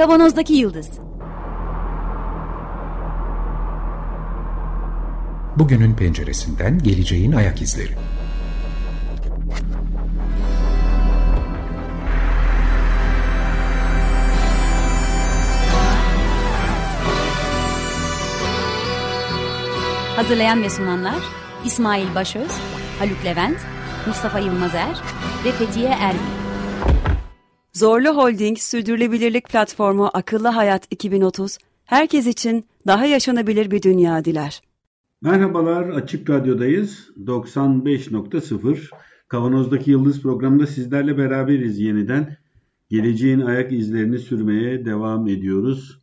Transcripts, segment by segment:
Kavanozdaki Yıldız Bugünün penceresinden geleceğin ayak izleri. Hazırlayan ve sunanlar İsmail Başöz, Haluk Levent, Mustafa Yılmazer ve Fethiye Erbil. Zorlu Holding Sürdürülebilirlik Platformu Akıllı Hayat 2030, herkes için daha yaşanabilir bir dünya diler. Merhabalar, Açık Radyo'dayız. 95.0 Kavanoz'daki Yıldız programında sizlerle beraberiz yeniden. Geleceğin ayak izlerini sürmeye devam ediyoruz.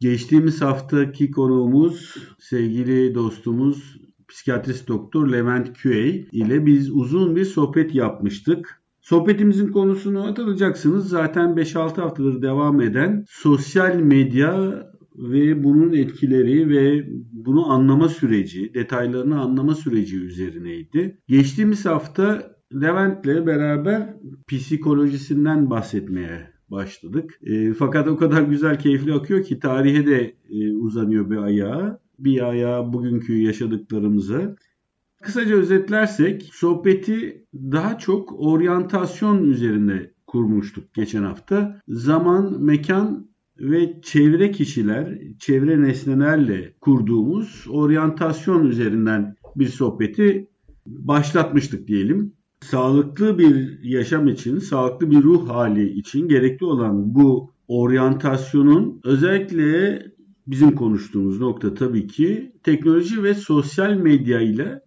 Geçtiğimiz haftaki konuğumuz sevgili dostumuz psikiyatrist doktor Levent Küey ile biz uzun bir sohbet yapmıştık. Sohbetimizin konusunu hatırlayacaksınız. Zaten 5-6 haftadır devam eden sosyal medya ve bunun etkileri ve bunu anlama süreci, detaylarını anlama süreci üzerineydi. Geçtiğimiz hafta Levent'le beraber psikolojisinden bahsetmeye başladık. E, fakat o kadar güzel, keyifli akıyor ki tarihe de e, uzanıyor bir ayağı. Bir ayağı bugünkü yaşadıklarımıza. Kısaca özetlersek sohbeti daha çok oryantasyon üzerine kurmuştuk geçen hafta. Zaman, mekan ve çevre kişiler, çevre nesnelerle kurduğumuz oryantasyon üzerinden bir sohbeti başlatmıştık diyelim. Sağlıklı bir yaşam için, sağlıklı bir ruh hali için gerekli olan bu oryantasyonun özellikle bizim konuştuğumuz nokta tabii ki teknoloji ve sosyal medya ile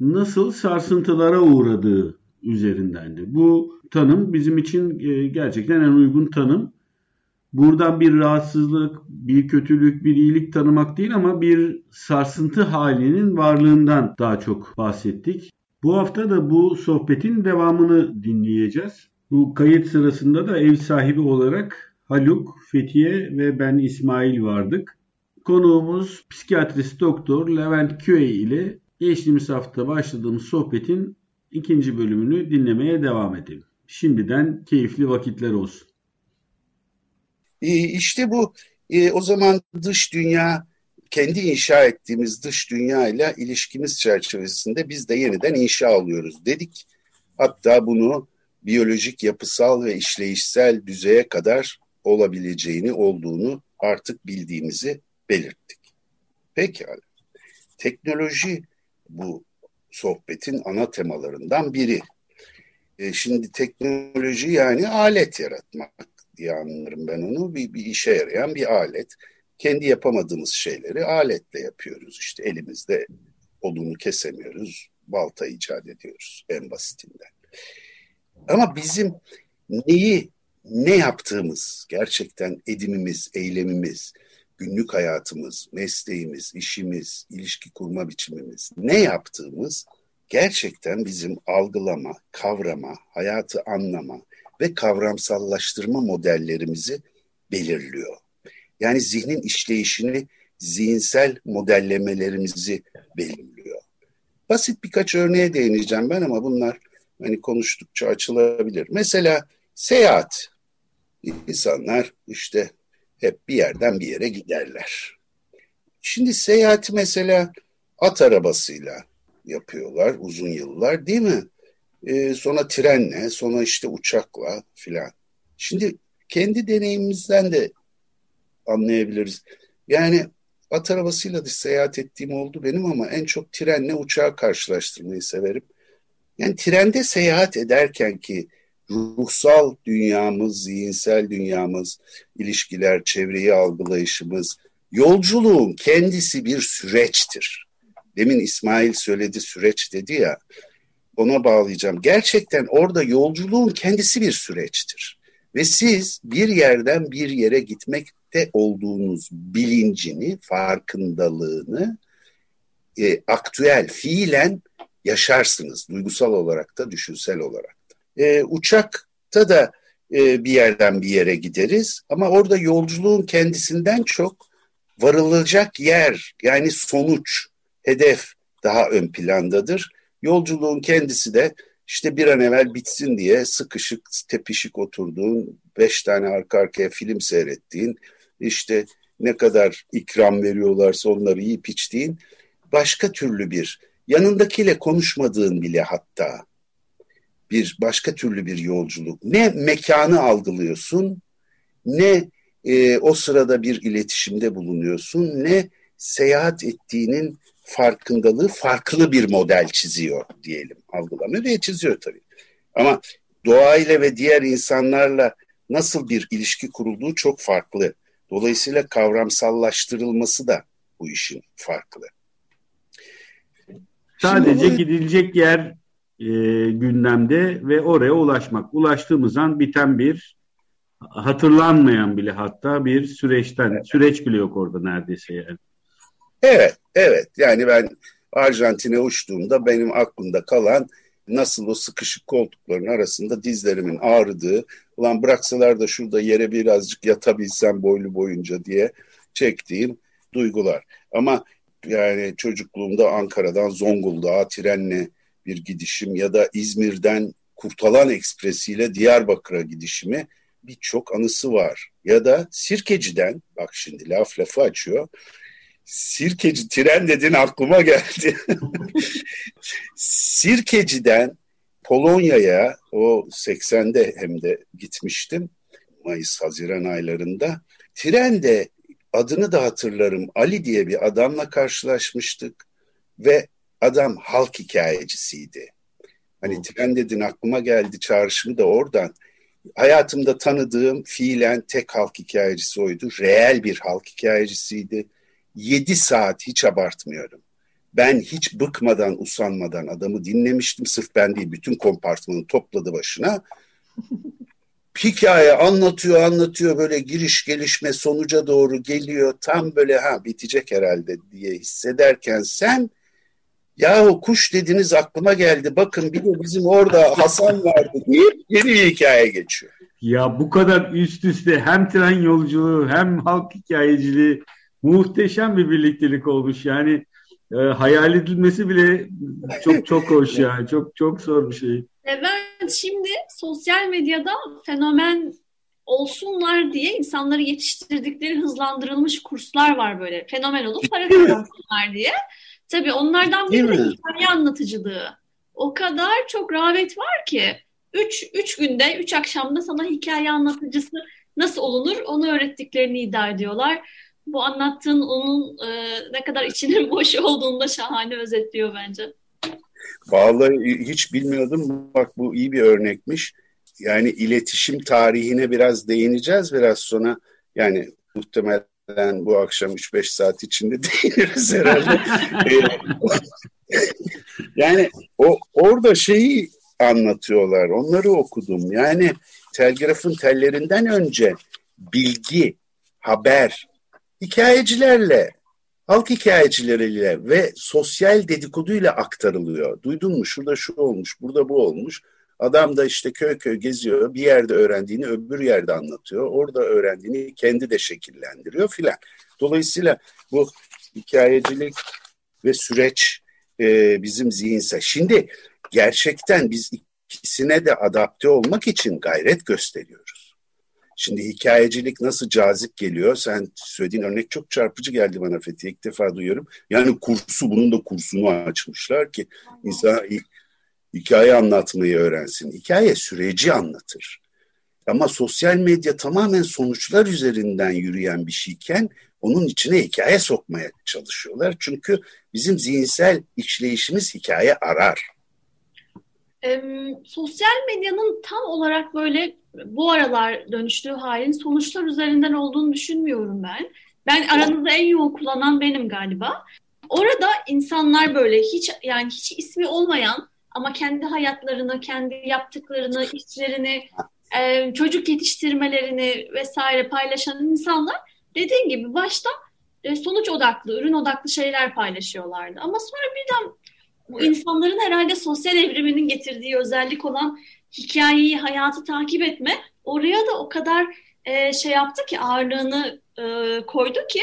nasıl sarsıntılara uğradığı üzerindendi. Bu tanım bizim için e, gerçekten en uygun tanım. Buradan bir rahatsızlık, bir kötülük, bir iyilik tanımak değil ama bir sarsıntı halinin varlığından daha çok bahsettik. Bu hafta da bu sohbetin devamını dinleyeceğiz. Bu kayıt sırasında da ev sahibi olarak Haluk, Fethiye ve ben İsmail vardık. Konuğumuz psikiyatrist doktor Levent Köy ile geçtiğimiz hafta başladığımız sohbetin ikinci bölümünü dinlemeye devam edelim. Şimdiden keyifli vakitler olsun. İşte bu e, o zaman dış dünya kendi inşa ettiğimiz dış dünya ile ilişkimiz çerçevesinde biz de yeniden inşa alıyoruz dedik. Hatta bunu biyolojik, yapısal ve işleyişsel düzeye kadar olabileceğini, olduğunu artık bildiğimizi belirttik. Pekala. Teknoloji bu sohbetin ana temalarından biri. E şimdi teknoloji yani alet yaratmak diye anlarım ben onu. Bir, bir işe yarayan bir alet kendi yapamadığımız şeyleri aletle yapıyoruz. İşte elimizde odunu kesemiyoruz, balta icat ediyoruz en basitinden. Ama bizim neyi, ne yaptığımız, gerçekten edimimiz, eylemimiz, günlük hayatımız, mesleğimiz, işimiz, ilişki kurma biçimimiz, ne yaptığımız gerçekten bizim algılama, kavrama, hayatı anlama ve kavramsallaştırma modellerimizi belirliyor. Yani zihnin işleyişini, zihinsel modellemelerimizi belirliyor. Basit birkaç örneğe değineceğim ben ama bunlar hani konuştukça açılabilir. Mesela seyahat. İnsanlar işte hep bir yerden bir yere giderler. Şimdi seyahati mesela at arabasıyla yapıyorlar uzun yıllar değil mi? Ee, sonra trenle, sonra işte uçakla filan. Şimdi kendi deneyimimizden de anlayabiliriz. Yani at arabasıyla da seyahat ettiğim oldu benim ama en çok trenle uçağı karşılaştırmayı severim. Yani trende seyahat ederken ki ruhsal dünyamız, zihinsel dünyamız, ilişkiler, çevreyi algılayışımız, yolculuğun kendisi bir süreçtir. Demin İsmail söyledi süreç dedi ya, ona bağlayacağım. Gerçekten orada yolculuğun kendisi bir süreçtir. Ve siz bir yerden bir yere gitmekte olduğunuz bilincini, farkındalığını e, aktüel, fiilen yaşarsınız. Duygusal olarak da, düşünsel olarak. E, uçakta da e, bir yerden bir yere gideriz ama orada yolculuğun kendisinden çok varılacak yer, yani sonuç, hedef daha ön plandadır. Yolculuğun kendisi de işte bir an evvel bitsin diye sıkışık, tepişik oturduğun, beş tane arka arkaya film seyrettiğin, işte ne kadar ikram veriyorlarsa onları yiyip içtiğin başka türlü bir, yanındakiyle konuşmadığın bile hatta bir başka türlü bir yolculuk. Ne mekanı algılıyorsun, ne e, o sırada bir iletişimde bulunuyorsun, ne seyahat ettiğinin farkındalığı farklı bir model çiziyor diyelim. Algılamıyor diye çiziyor tabii. Ama doğayla ve diğer insanlarla nasıl bir ilişki kurulduğu çok farklı. Dolayısıyla kavramsallaştırılması da bu işin farklı. Sadece Şimdi, gidilecek yer e, gündemde ve oraya ulaşmak. Ulaştığımız an biten bir hatırlanmayan bile hatta bir süreçten, evet. süreç bile yok orada neredeyse yani. Evet, evet. Yani ben Arjantin'e uçtuğumda benim aklımda kalan nasıl o sıkışık koltukların arasında dizlerimin ağrıdığı, ulan bıraksalar da şurada yere birazcık yatabilsem boylu boyunca diye çektiğim duygular. Ama yani çocukluğumda Ankara'dan Zonguldak'a trenle bir gidişim ya da İzmir'den Kurtalan Ekspresi ile Diyarbakır'a gidişimi birçok anısı var. Ya da Sirkeci'den, bak şimdi laf lafı açıyor, Sirkeci tren dedin aklıma geldi. Sirkeci'den Polonya'ya o 80'de hem de gitmiştim. Mayıs-Haziran aylarında. Trende adını da hatırlarım Ali diye bir adamla karşılaşmıştık ve adam halk hikayecisiydi. Hani tren dedin aklıma geldi çağrışımı da oradan. Hayatımda tanıdığım fiilen tek halk hikayecisi oydu. Reel bir halk hikayecisiydi 7 saat hiç abartmıyorum. Ben hiç bıkmadan, usanmadan adamı dinlemiştim. Sırf ben değil, bütün kompartmanı topladı başına. Hikaye anlatıyor, anlatıyor böyle giriş gelişme sonuca doğru geliyor. Tam böyle ha bitecek herhalde diye hissederken sen yahu kuş dediniz aklıma geldi. Bakın bir de bizim orada Hasan vardı diye yeni bir hikaye geçiyor. Ya bu kadar üst üste hem tren yolculuğu hem halk hikayeciliği muhteşem bir birliktelik olmuş. Yani e, hayal edilmesi bile çok çok hoş yani. Çok çok zor bir şey. Evet şimdi sosyal medyada fenomen olsunlar diye insanları yetiştirdikleri hızlandırılmış kurslar var böyle. Fenomen olup para kazansınlar diye. Tabii onlardan biri de hikaye anlatıcılığı. O kadar çok rağbet var ki. Üç, üç günde, üç akşamda sana hikaye anlatıcısı nasıl olunur onu öğrettiklerini iddia ediyorlar bu anlattığın onun e, ne kadar içinin boş olduğunu da şahane özetliyor bence. Vallahi hiç bilmiyordum. Bak bu iyi bir örnekmiş. Yani iletişim tarihine biraz değineceğiz biraz sonra. Yani muhtemelen bu akşam 3-5 saat içinde değiniriz herhalde. Ee, yani o orada şeyi anlatıyorlar. Onları okudum. Yani telgrafın tellerinden önce bilgi, haber, hikayecilerle, halk hikayecileriyle ve sosyal dedikoduyla aktarılıyor. Duydun mu şurada şu olmuş, burada bu olmuş. Adam da işte köy köy geziyor, bir yerde öğrendiğini öbür yerde anlatıyor. Orada öğrendiğini kendi de şekillendiriyor filan. Dolayısıyla bu hikayecilik ve süreç e, bizim zihinsel. Şimdi gerçekten biz ikisine de adapte olmak için gayret gösteriyoruz. Şimdi hikayecilik nasıl cazip geliyor? Sen söylediğin örnek çok çarpıcı geldi bana Fethi. İlk defa duyuyorum. Yani kursu, bunun da kursunu açmışlar ki insan hikaye anlatmayı öğrensin. Hikaye süreci anlatır. Ama sosyal medya tamamen sonuçlar üzerinden yürüyen bir şeyken onun içine hikaye sokmaya çalışıyorlar. Çünkü bizim zihinsel işleyişimiz hikaye arar. E, sosyal medyanın tam olarak böyle bu aralar dönüştüğü halin sonuçlar üzerinden olduğunu düşünmüyorum ben. Ben aranızda en yoğun kullanan benim galiba. Orada insanlar böyle hiç yani hiç ismi olmayan ama kendi hayatlarını, kendi yaptıklarını, işlerini, e, çocuk yetiştirmelerini vesaire paylaşan insanlar dediğin gibi başta e, sonuç odaklı, ürün odaklı şeyler paylaşıyorlardı. Ama sonra birden bu insanların herhalde sosyal evriminin getirdiği özellik olan hikayeyi, hayatı takip etme oraya da o kadar e, şey yaptı ki ağırlığını e, koydu ki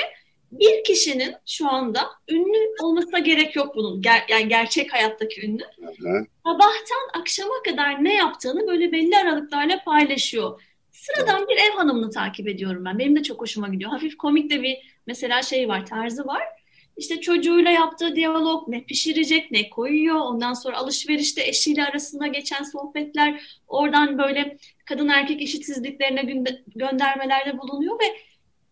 bir kişinin şu anda ünlü olmasına gerek yok bunun. Ger yani gerçek hayattaki ünlü. Hı Sabahtan akşama kadar ne yaptığını böyle belli aralıklarla paylaşıyor. Sıradan bir ev hanımını takip ediyorum ben. Benim de çok hoşuma gidiyor. Hafif komik de bir mesela şey var, tarzı var. İşte çocuğuyla yaptığı diyalog, ne pişirecek, ne koyuyor. Ondan sonra alışverişte eşiyle arasında geçen sohbetler. Oradan böyle kadın erkek eşitsizliklerine göndermelerde bulunuyor ve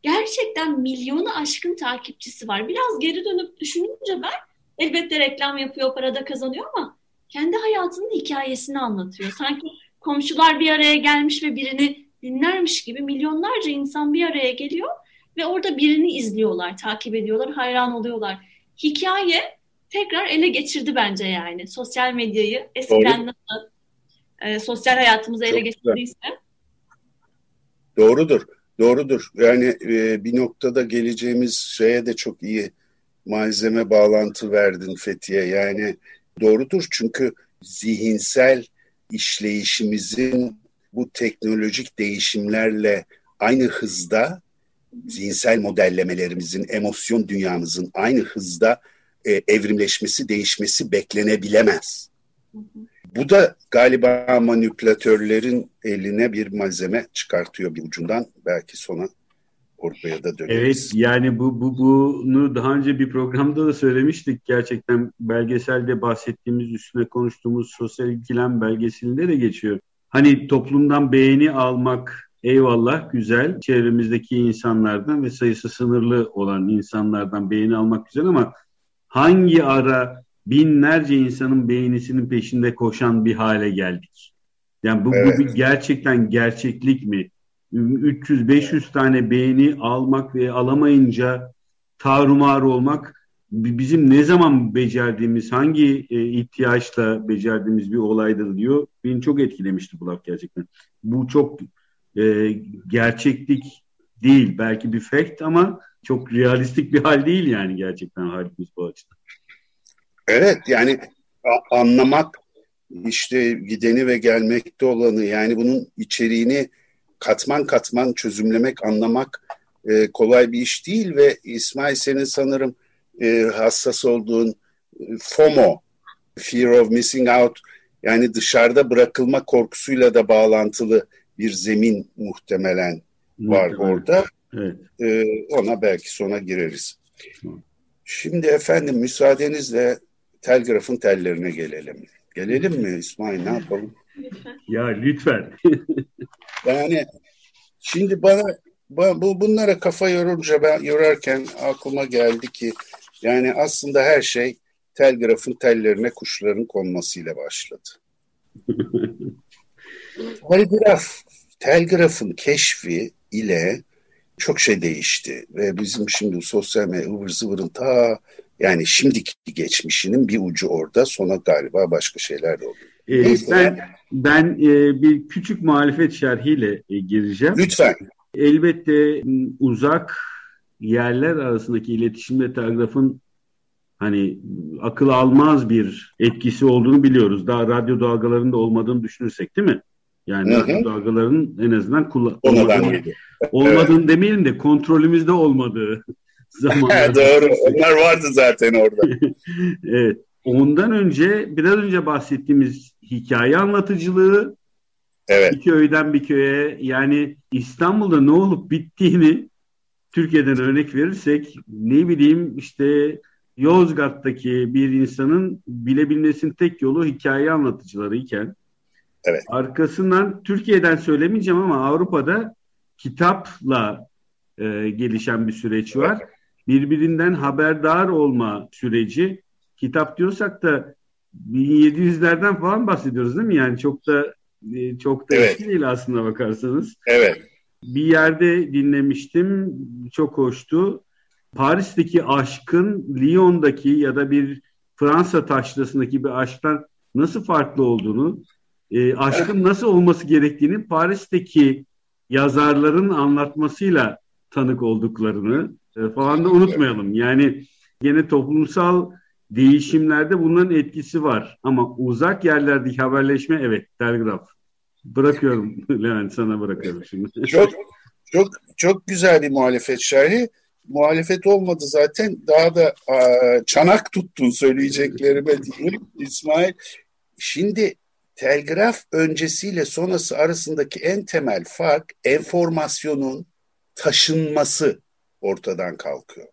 gerçekten milyonu aşkın takipçisi var. Biraz geri dönüp düşününce ben elbette reklam yapıyor, para da kazanıyor ama kendi hayatının hikayesini anlatıyor. Sanki komşular bir araya gelmiş ve birini dinlermiş gibi milyonlarca insan bir araya geliyor ve orada birini izliyorlar, takip ediyorlar, hayran oluyorlar. Hikaye tekrar ele geçirdi bence yani. Sosyal medyayı eskiden nasıl e, sosyal hayatımızı ele geçirdiyse. Doğrudur. Doğrudur. Yani e, bir noktada geleceğimiz şeye de çok iyi malzeme bağlantı verdin Fethiye. Yani doğrudur çünkü zihinsel işleyişimizin bu teknolojik değişimlerle aynı hızda zihinsel modellemelerimizin, emosyon dünyamızın aynı hızda e, evrimleşmesi, değişmesi beklenebilemez. Bu da galiba manipülatörlerin eline bir malzeme çıkartıyor bir ucundan. Belki sona oraya da döneriz. Evet yani bu, bu bunu daha önce bir programda da söylemiştik. Gerçekten belgeselde bahsettiğimiz üstüne konuştuğumuz sosyal ilgilen belgeselinde de geçiyor. Hani toplumdan beğeni almak eyvallah güzel. Çevremizdeki insanlardan ve sayısı sınırlı olan insanlardan beğeni almak güzel ama hangi ara binlerce insanın beğenisinin peşinde koşan bir hale geldik? Yani bu, evet. bu bir gerçekten gerçeklik mi? 300-500 tane beğeni almak ve alamayınca tarumar olmak bizim ne zaman becerdiğimiz, hangi e, ihtiyaçla becerdiğimiz bir olaydır diyor. Beni çok etkilemişti bu laf gerçekten. Bu çok e, gerçeklik değil. Belki bir fact ama çok realistik bir hal değil yani gerçekten halimiz bu açıdan. Evet yani anlamak işte gideni ve gelmekte olanı yani bunun içeriğini katman katman çözümlemek, anlamak e, kolay bir iş değil ve İsmail senin sanırım e, hassas olduğun e, FOMO, Fear of Missing Out yani dışarıda bırakılma korkusuyla da bağlantılı bir zemin muhtemelen var muhtemelen. orada. Evet. E, ona belki sonra gireriz. Şimdi efendim müsaadenizle telgrafın tellerine gelelim. Gelelim mi İsmail ne yapalım? Ya lütfen. yani şimdi bana bu bunlara kafa yorunca ben yorarken aklıma geldi ki yani aslında her şey telgrafın tellerine kuşların konmasıyla başladı. Telgraf, telgrafın keşfi ile çok şey değişti ve bizim şimdi sosyal medya ıvır zıvırın ta yani şimdiki geçmişinin bir ucu orada sonra galiba başka şeyler de oldu. Ee, ben ben e, bir küçük muhalefet şerhiyle e, gireceğim. Lütfen. Elbette uzak yerler arasındaki iletişimde telgrafın hani akıl almaz bir etkisi olduğunu biliyoruz. Daha radyo dalgalarında olmadığını düşünürsek değil mi? Yani Hı-hı. radyo dalgalarının en azından kullan olmadığını, olmadığını demeyelim de kontrolümüzde olmadığı zamanlar. Doğru. Onlar vardı zaten orada. evet. Ondan önce biraz önce bahsettiğimiz hikaye anlatıcılığı evet. bir köyden bir köye yani İstanbul'da ne olup bittiğini Türkiye'den örnek verirsek ne bileyim işte Yozgat'taki bir insanın bilebilmesinin tek yolu hikaye anlatıcıları iken evet. arkasından Türkiye'den söylemeyeceğim ama Avrupa'da kitapla e, gelişen bir süreç var. Evet. Birbirinden haberdar olma süreci. Kitap diyorsak da 1700'lerden falan bahsediyoruz değil mi? Yani çok da e, çok da evet. değil aslında bakarsanız. Evet. Bir yerde dinlemiştim. Çok hoştu. Paris'teki aşkın Lyon'daki ya da bir Fransa taşrasındaki bir aşktan nasıl farklı olduğunu, e, aşkın nasıl olması gerektiğini Paris'teki yazarların anlatmasıyla tanık olduklarını falan da unutmayalım. Yani yine toplumsal değişimlerde bunların etkisi var. Ama uzak yerlerdeki haberleşme evet telgraf. Bırakıyorum Levent sana bırakıyorum şimdi. Çok çok çok güzel bir muhalefet şerhi. muhalefet olmadı zaten. Daha da a, çanak tuttun söyleyeceklerime diyeyim İsmail. Şimdi telgraf öncesiyle sonrası arasındaki en temel fark enformasyonun taşınması ortadan kalkıyor.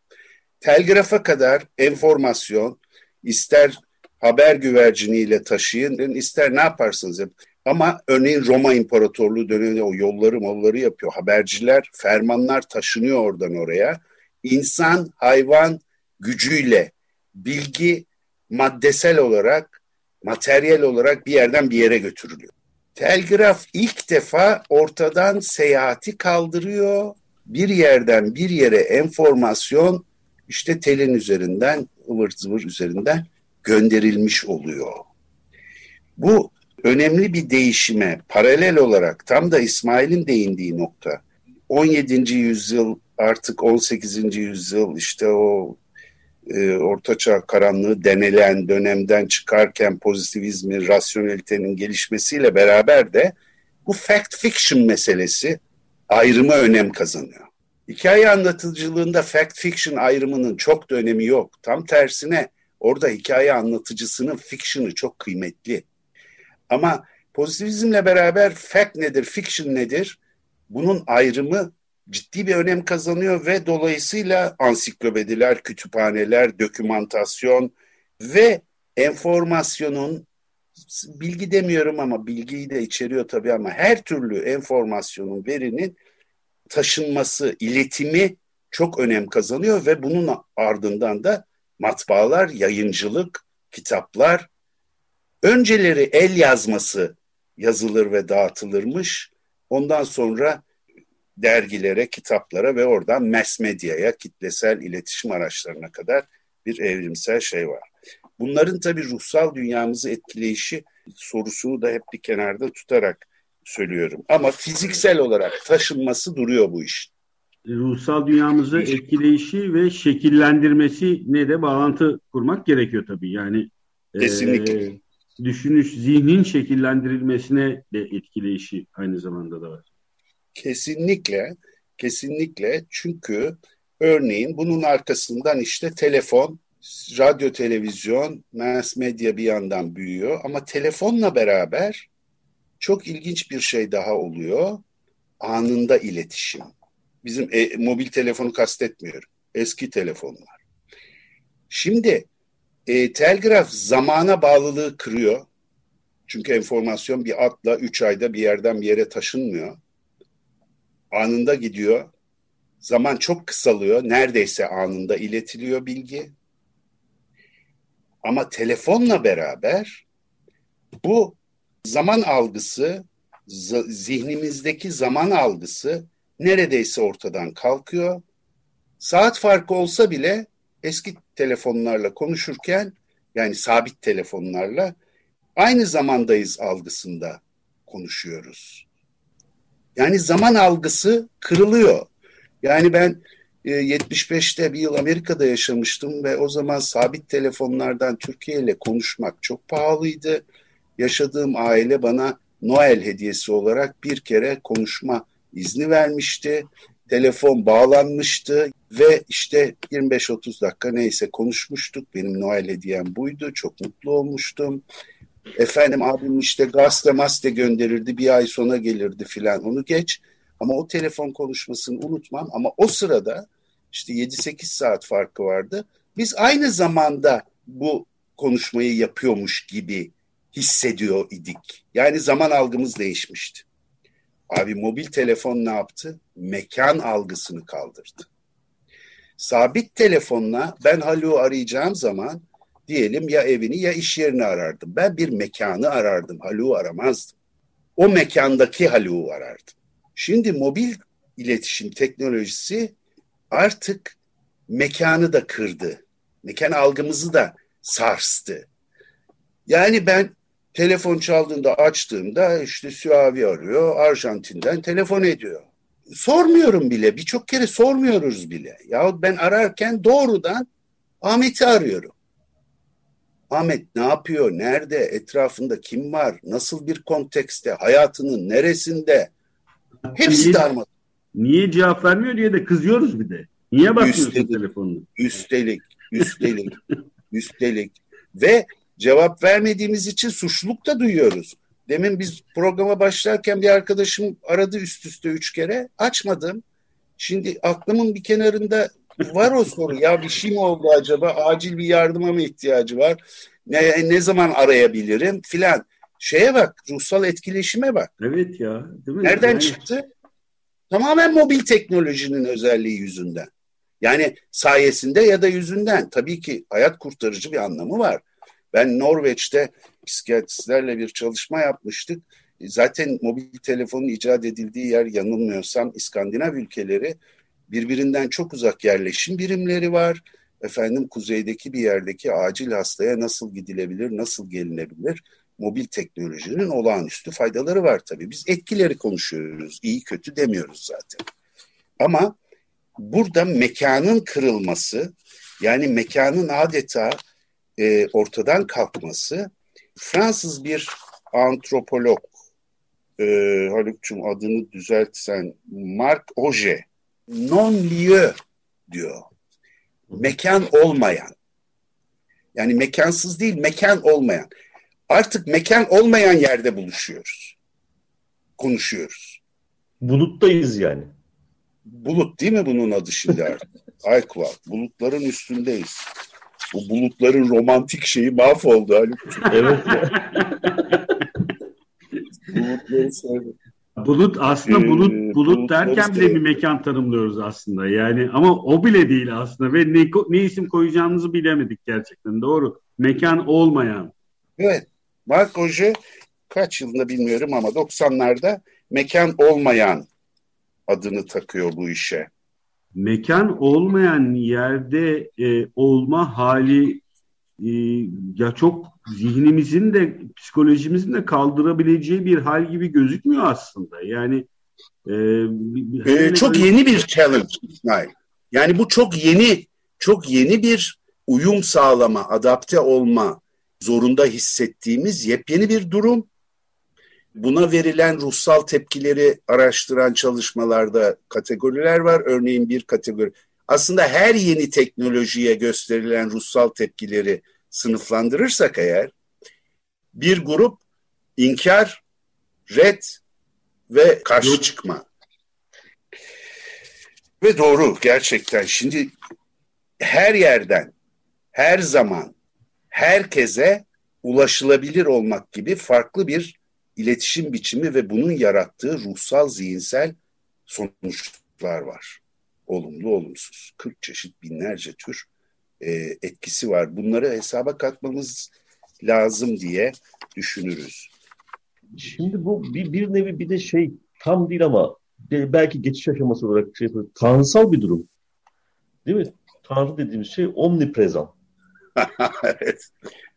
Telgrafa kadar enformasyon ister haber güverciniyle taşıyın, ister ne yaparsınız yapın. Ama örneğin Roma İmparatorluğu döneminde o yolları molları yapıyor. Haberciler, fermanlar taşınıyor oradan oraya. İnsan, hayvan gücüyle bilgi maddesel olarak, materyal olarak bir yerden bir yere götürülüyor. Telgraf ilk defa ortadan seyahati kaldırıyor. Bir yerden bir yere enformasyon işte telin üzerinden, ıvır zıvır üzerinden gönderilmiş oluyor. Bu önemli bir değişime paralel olarak tam da İsmail'in değindiği nokta 17. yüzyıl artık 18. yüzyıl işte o e, ortaçağ karanlığı denilen dönemden çıkarken pozitivizmin, rasyonelitenin gelişmesiyle beraber de bu fact fiction meselesi ayrımı önem kazanıyor. Hikaye anlatıcılığında fact fiction ayrımının çok da önemi yok. Tam tersine orada hikaye anlatıcısının fiction'ı çok kıymetli. Ama pozitivizmle beraber fact nedir, fiction nedir? Bunun ayrımı ciddi bir önem kazanıyor ve dolayısıyla ansiklopediler, kütüphaneler, dokümantasyon ve enformasyonun bilgi demiyorum ama bilgiyi de içeriyor tabii ama her türlü enformasyonun, verinin taşınması, iletimi çok önem kazanıyor ve bunun ardından da matbaalar, yayıncılık, kitaplar Önceleri el yazması yazılır ve dağıtılırmış. Ondan sonra dergilere, kitaplara ve oradan mass medyaya, kitlesel iletişim araçlarına kadar bir evrimsel şey var. Bunların tabii ruhsal dünyamızı etkileyişi sorusunu da hep bir kenarda tutarak söylüyorum. Ama fiziksel olarak taşınması duruyor bu iş. Ruhsal dünyamızı etkileyişi ve şekillendirmesi ne de bağlantı kurmak gerekiyor tabii. Yani Kesinlikle. E, düşünüş, zihnin şekillendirilmesine de etkileyişi aynı zamanda da var. Kesinlikle, kesinlikle çünkü örneğin bunun arkasından işte telefon, radyo, televizyon, mass medya bir yandan büyüyor ama telefonla beraber çok ilginç bir şey daha oluyor. Anında iletişim. Bizim e, mobil telefonu kastetmiyorum. Eski telefonlar. Şimdi e, telgraf zamana bağlılığı kırıyor. Çünkü enformasyon bir atla üç ayda bir yerden bir yere taşınmıyor. Anında gidiyor. Zaman çok kısalıyor. Neredeyse anında iletiliyor bilgi. Ama telefonla beraber bu zaman algısı, zihnimizdeki zaman algısı neredeyse ortadan kalkıyor. Saat farkı olsa bile eski telefonlarla konuşurken yani sabit telefonlarla aynı zamandayız algısında konuşuyoruz. Yani zaman algısı kırılıyor. Yani ben 75'te e, bir yıl Amerika'da yaşamıştım ve o zaman sabit telefonlardan Türkiye ile konuşmak çok pahalıydı. Yaşadığım aile bana Noel hediyesi olarak bir kere konuşma izni vermişti telefon bağlanmıştı ve işte 25-30 dakika neyse konuşmuştuk. Benim Noel hediyem buydu. Çok mutlu olmuştum. Efendim abim işte gazete maste gönderirdi. Bir ay sonra gelirdi filan. Onu geç. Ama o telefon konuşmasını unutmam. Ama o sırada işte 7-8 saat farkı vardı. Biz aynı zamanda bu konuşmayı yapıyormuş gibi hissediyor idik. Yani zaman algımız değişmişti. Abi mobil telefon ne yaptı? Mekan algısını kaldırdı. Sabit telefonla ben Haluk'u arayacağım zaman diyelim ya evini ya iş yerini arardım. Ben bir mekanı arardım. Haluk'u aramazdım. O mekandaki Haluk'u arardım. Şimdi mobil iletişim teknolojisi artık mekanı da kırdı. Mekan algımızı da sarstı. Yani ben Telefon çaldığında açtığımda işte Süavi arıyor, Arjantin'den telefon ediyor. Sormuyorum bile, birçok kere sormuyoruz bile. Yahut ben ararken doğrudan Ahmet'i arıyorum. Ahmet ne yapıyor, nerede, etrafında kim var, nasıl bir kontekste, hayatının neresinde? Hepsi niye, darma. Niye cevap vermiyor diye de kızıyoruz bir de. Niye bakmıyorsun üstelik, telefonunu? Üstelik, üstelik, üstelik ve cevap vermediğimiz için suçluluk da duyuyoruz. Demin biz programa başlarken bir arkadaşım aradı üst üste üç kere. Açmadım. Şimdi aklımın bir kenarında var o soru. Ya bir şey mi oldu acaba? Acil bir yardıma mı ihtiyacı var? Ne, ne zaman arayabilirim filan. Şeye bak, ruhsal etkileşime bak. Evet ya. Değil mi? Nereden yani... çıktı? Tamamen mobil teknolojinin özelliği yüzünden. Yani sayesinde ya da yüzünden. Tabii ki hayat kurtarıcı bir anlamı var. Ben Norveç'te psikiyatristlerle bir çalışma yapmıştık. Zaten mobil telefonun icat edildiği yer yanılmıyorsam İskandinav ülkeleri birbirinden çok uzak yerleşim birimleri var. Efendim kuzeydeki bir yerdeki acil hastaya nasıl gidilebilir, nasıl gelinebilir? Mobil teknolojinin olağanüstü faydaları var tabii. Biz etkileri konuşuyoruz, iyi kötü demiyoruz zaten. Ama burada mekanın kırılması, yani mekanın adeta e, ortadan kalkması Fransız bir antropolog e, Haluk'cum adını düzeltsen Marc Auger non-lieu diyor. Mekan olmayan. Yani mekansız değil, mekan olmayan. Artık mekan olmayan yerde buluşuyoruz. Konuşuyoruz. Buluttayız yani. Bulut değil mi bunun adı şimdi artık? Aykva. Bulutların üstündeyiz. Bu bulutların romantik şeyi mahvoldu Haluk. evet. Bulutları. Bulut aslında ee, bulut ee, bulut derken bile bir mekan tanımlıyoruz aslında. Yani ama o bile değil aslında ve ne, ne isim koyacağımızı bilemedik gerçekten. Doğru. Mekan olmayan. Evet. Mark Oje kaç yılında bilmiyorum ama 90'larda mekan olmayan adını takıyor bu işe mekan olmayan yerde e, olma hali e, ya çok zihnimizin de psikolojimizin de kaldırabileceği bir hal gibi gözükmüyor aslında. Yani e, ee, çok öyle... yeni bir challenge İsmail. Yani bu çok yeni çok yeni bir uyum sağlama, adapte olma zorunda hissettiğimiz yepyeni bir durum buna verilen ruhsal tepkileri araştıran çalışmalarda kategoriler var. Örneğin bir kategori. Aslında her yeni teknolojiye gösterilen ruhsal tepkileri sınıflandırırsak eğer bir grup inkar, red ve karşı çıkma. Ve doğru gerçekten şimdi her yerden, her zaman, herkese ulaşılabilir olmak gibi farklı bir iletişim biçimi ve bunun yarattığı ruhsal zihinsel sonuçlar var. Olumlu olumsuz. 40 çeşit binlerce tür e, etkisi var. Bunları hesaba katmamız lazım diye düşünürüz. Şimdi bu bir, bir nevi bir de şey tam değil ama belki geçiş aşaması olarak şey tanrısal bir durum. Değil mi? Tanrı dediğimiz şey omniprezan. evet.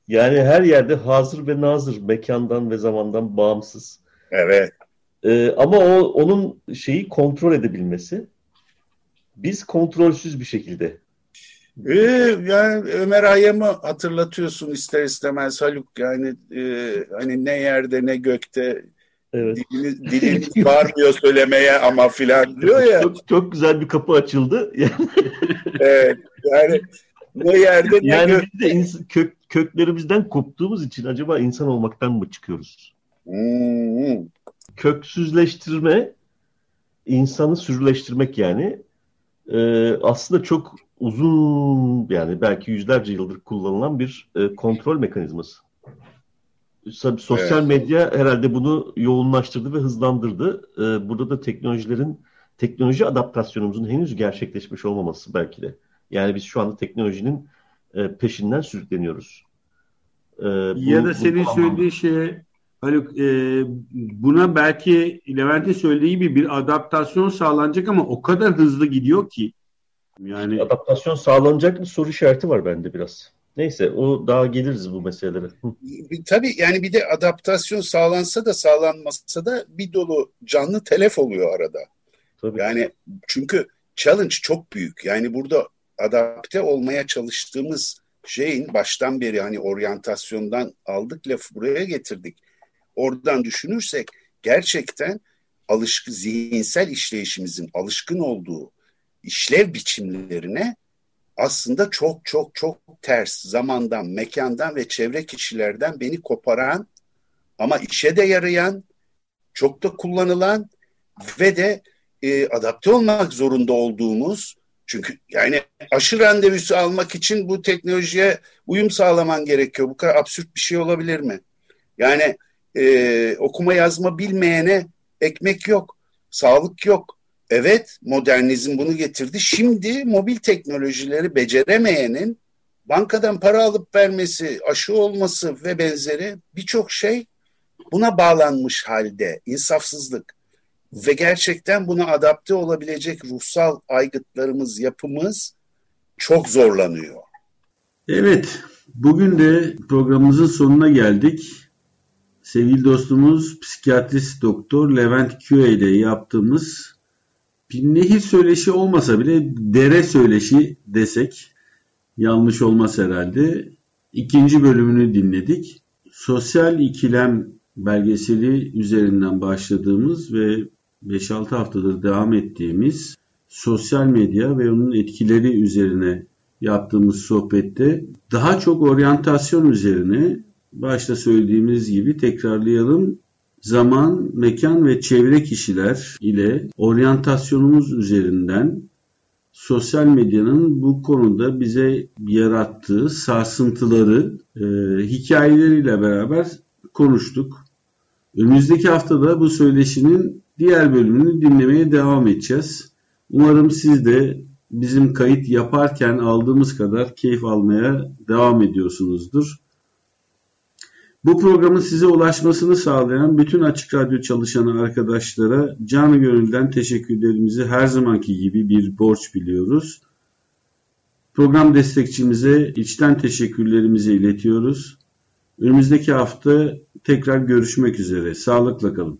Yani her yerde hazır ve nazır, mekandan ve zamandan bağımsız. Evet. Ee, ama o onun şeyi kontrol edebilmesi. Biz kontrolsüz bir şekilde. Ee, yani Ömer Hayyam'ı hatırlatıyorsun ister istemez Haluk. Yani e, hani ne yerde ne gökte Evet. Diliniz, diliniz varmıyor söylemeye ama filan diyor ya. Çok, çok güzel bir kapı açıldı. evet, yani ne yerde ne yani gök... biz de ins- kök, köklerimizden koptuğumuz için acaba insan olmaktan mı çıkıyoruz? Hmm. Köksüzleştirme, insanı sürüleştirmek yani e, aslında çok uzun yani belki yüzlerce yıldır kullanılan bir e, kontrol mekanizması. Sosyal evet. medya herhalde bunu yoğunlaştırdı ve hızlandırdı. E, burada da teknolojilerin teknoloji adaptasyonumuzun henüz gerçekleşmiş olmaması belki de. Yani biz şu anda teknolojinin e, peşinden sürükleniyoruz. E, bu, ya da senin bu, söylediğin şeye Haluk e, buna belki Levent'in söylediği gibi bir adaptasyon sağlanacak ama o kadar hızlı gidiyor ki. Yani adaptasyon sağlanacak mı soru işareti var bende biraz. Neyse o daha geliriz bu meselelere. Tabii yani bir de adaptasyon sağlansa da sağlanmasa da bir dolu canlı telef oluyor arada. Tabii. Yani çünkü challenge çok büyük. Yani burada adapte olmaya çalıştığımız şeyin baştan beri hani oryantasyondan aldık lafı buraya getirdik. Oradan düşünürsek gerçekten alışkın zihinsel işleyişimizin alışkın olduğu işlev biçimlerine aslında çok çok çok ters zamandan, mekandan ve çevre kişilerden beni koparan ama işe de yarayan, çok da kullanılan ve de e, adapte olmak zorunda olduğumuz çünkü yani aşı randevusu almak için bu teknolojiye uyum sağlaman gerekiyor. Bu kadar absürt bir şey olabilir mi? Yani e, okuma yazma bilmeyene ekmek yok, sağlık yok. Evet modernizm bunu getirdi. Şimdi mobil teknolojileri beceremeyenin bankadan para alıp vermesi, aşı olması ve benzeri birçok şey buna bağlanmış halde. insafsızlık ve gerçekten buna adapte olabilecek ruhsal aygıtlarımız, yapımız çok zorlanıyor. Evet, bugün de programımızın sonuna geldik. Sevgili dostumuz psikiyatrist doktor Levent Küre ile yaptığımız bir nehir söyleşi olmasa bile dere söyleşi desek yanlış olmaz herhalde. İkinci bölümünü dinledik. Sosyal ikilem belgeseli üzerinden başladığımız ve 5-6 haftadır devam ettiğimiz sosyal medya ve onun etkileri üzerine yaptığımız sohbette daha çok oryantasyon üzerine başta söylediğimiz gibi tekrarlayalım. Zaman, mekan ve çevre kişiler ile oryantasyonumuz üzerinden sosyal medyanın bu konuda bize yarattığı sarsıntıları e, hikayeleriyle beraber konuştuk. Önümüzdeki haftada bu söyleşinin diğer bölümünü dinlemeye devam edeceğiz. Umarım siz de bizim kayıt yaparken aldığımız kadar keyif almaya devam ediyorsunuzdur. Bu programın size ulaşmasını sağlayan bütün Açık Radyo çalışanı arkadaşlara canı gönülden teşekkürlerimizi her zamanki gibi bir borç biliyoruz. Program destekçimize içten teşekkürlerimizi iletiyoruz. Önümüzdeki hafta tekrar görüşmek üzere. Sağlıkla kalın.